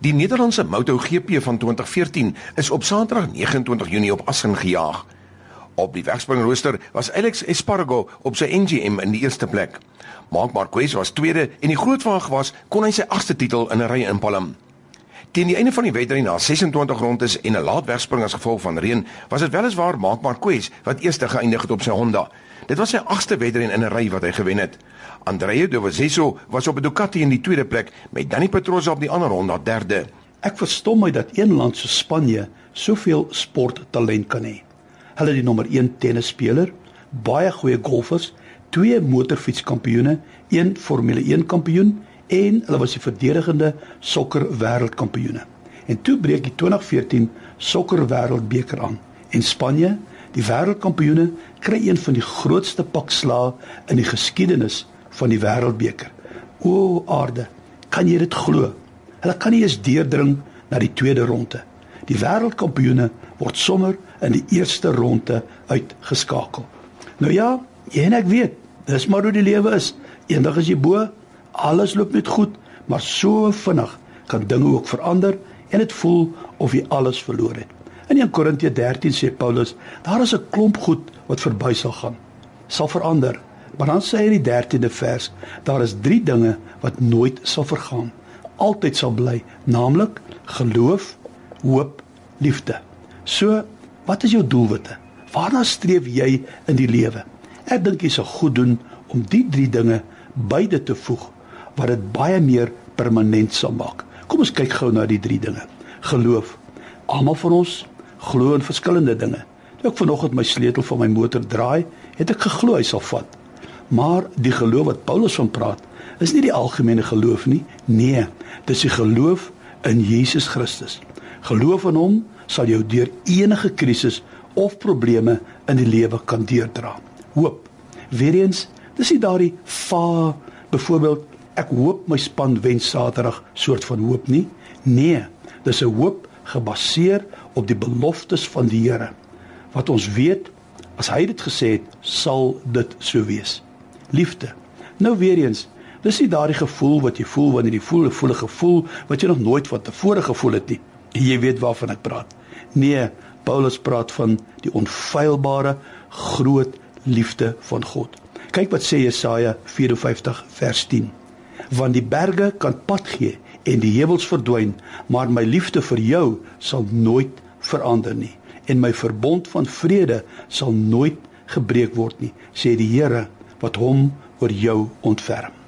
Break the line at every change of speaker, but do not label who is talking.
Die Nederlandse Moto GP van 2014 is op Saterdag 29 Junie op Assen gejaag. Op die wegspringrooster was Alex Espargaro op sy NGM in die eerste plek. Marc Marquez was tweede en die grootwaag was kon hy sy agste titel in 'n ry inpalm. Teen die einde van die wedren na 26 rondes en 'n laat wegspring as gevolg van reën, was dit weliswaar Marc Marquez wat eerste geëindig het op sy Honda. Dit was sy agste wedren in 'n ry wat hy gewen het. Andrea Dovizioso was op 'n Ducati in die tweede plek met Dani Pedrosa op die ander Honda derde.
Ek verstom my dat een land so Spanje soveel sporttalent kan hê. Hulle het die nommer 1 tennisspeler, baie goeie golfers, twee motorfietskampioene, een Formule 1 kampioen en hulle was die verdedigende sokker wêreldkampioene. En toe breek die 2014 sokker wêreldbeker aan en Spanje, die wêreldkampioene, kry een van die grootste pakslae in die geskiedenis van die wêreldbeker. O aarde, kan jy dit glo? Hulle kan nie eens deurdring na die tweede ronde. Die wêreldkampioene word sommer in die eerste ronde uitgeskakel. Nou ja, jy en ek weet, dis maar hoe die lewe is. Eendag is jy bo, alles loop net goed, maar so vinnig kan dinge ook verander en dit voel of jy alles verloor het. In 1 Korintië 13 sê Paulus, daar is 'n klomp goed wat verby sal gaan. Sal verander, Maar dan sê hy in die 13de vers, daar is 3 dinge wat nooit sal vergaan, altyd sal bly, naamlik geloof, hoop, liefde. So, wat is jou doelwitte? Waarna streef jy in die lewe? Ek dink jy sal goed doen om die 3 dinge beide te voeg wat dit baie meer permanent sal maak. Kom ons kyk gou na die 3 dinge. Geloof. Almal van ons glo in verskillende dinge. Toe ek vanoggend my sleutel van my motor draai, het ek geglo hy sal vat. Maar die geloof wat Paulus van praat, is nie die algemene geloof nie. Nee, dis die geloof in Jesus Christus. Geloof in hom sal jou deur enige krisis of probleme in die lewe kan deurdra. Hoop. Weereens, dis nie daardie va byvoorbeeld ek hoop my span wen Saterdag soort van hoop nie. Nee, dis 'n hoop gebaseer op die beloftes van die Here. Wat ons weet, as hy dit gesê het, sal dit so wees liefde. Nou weer eens, dis nie daardie gevoel wat jy voel wanneer jy voel 'n volle gevoel wat jy nog nooit van tevore gevoel het nie. Jy weet waarvan ek praat. Nee, Paulus praat van die onfeilbare groot liefde van God. Kyk wat sê Jesaja 54 vers 10. Want die berge kan pad gee en die heuwels verdwyn, maar my liefde vir jou sal nooit verander nie en my verbond van vrede sal nooit gebreek word nie, sê die Here wat hom oor jou ontferm.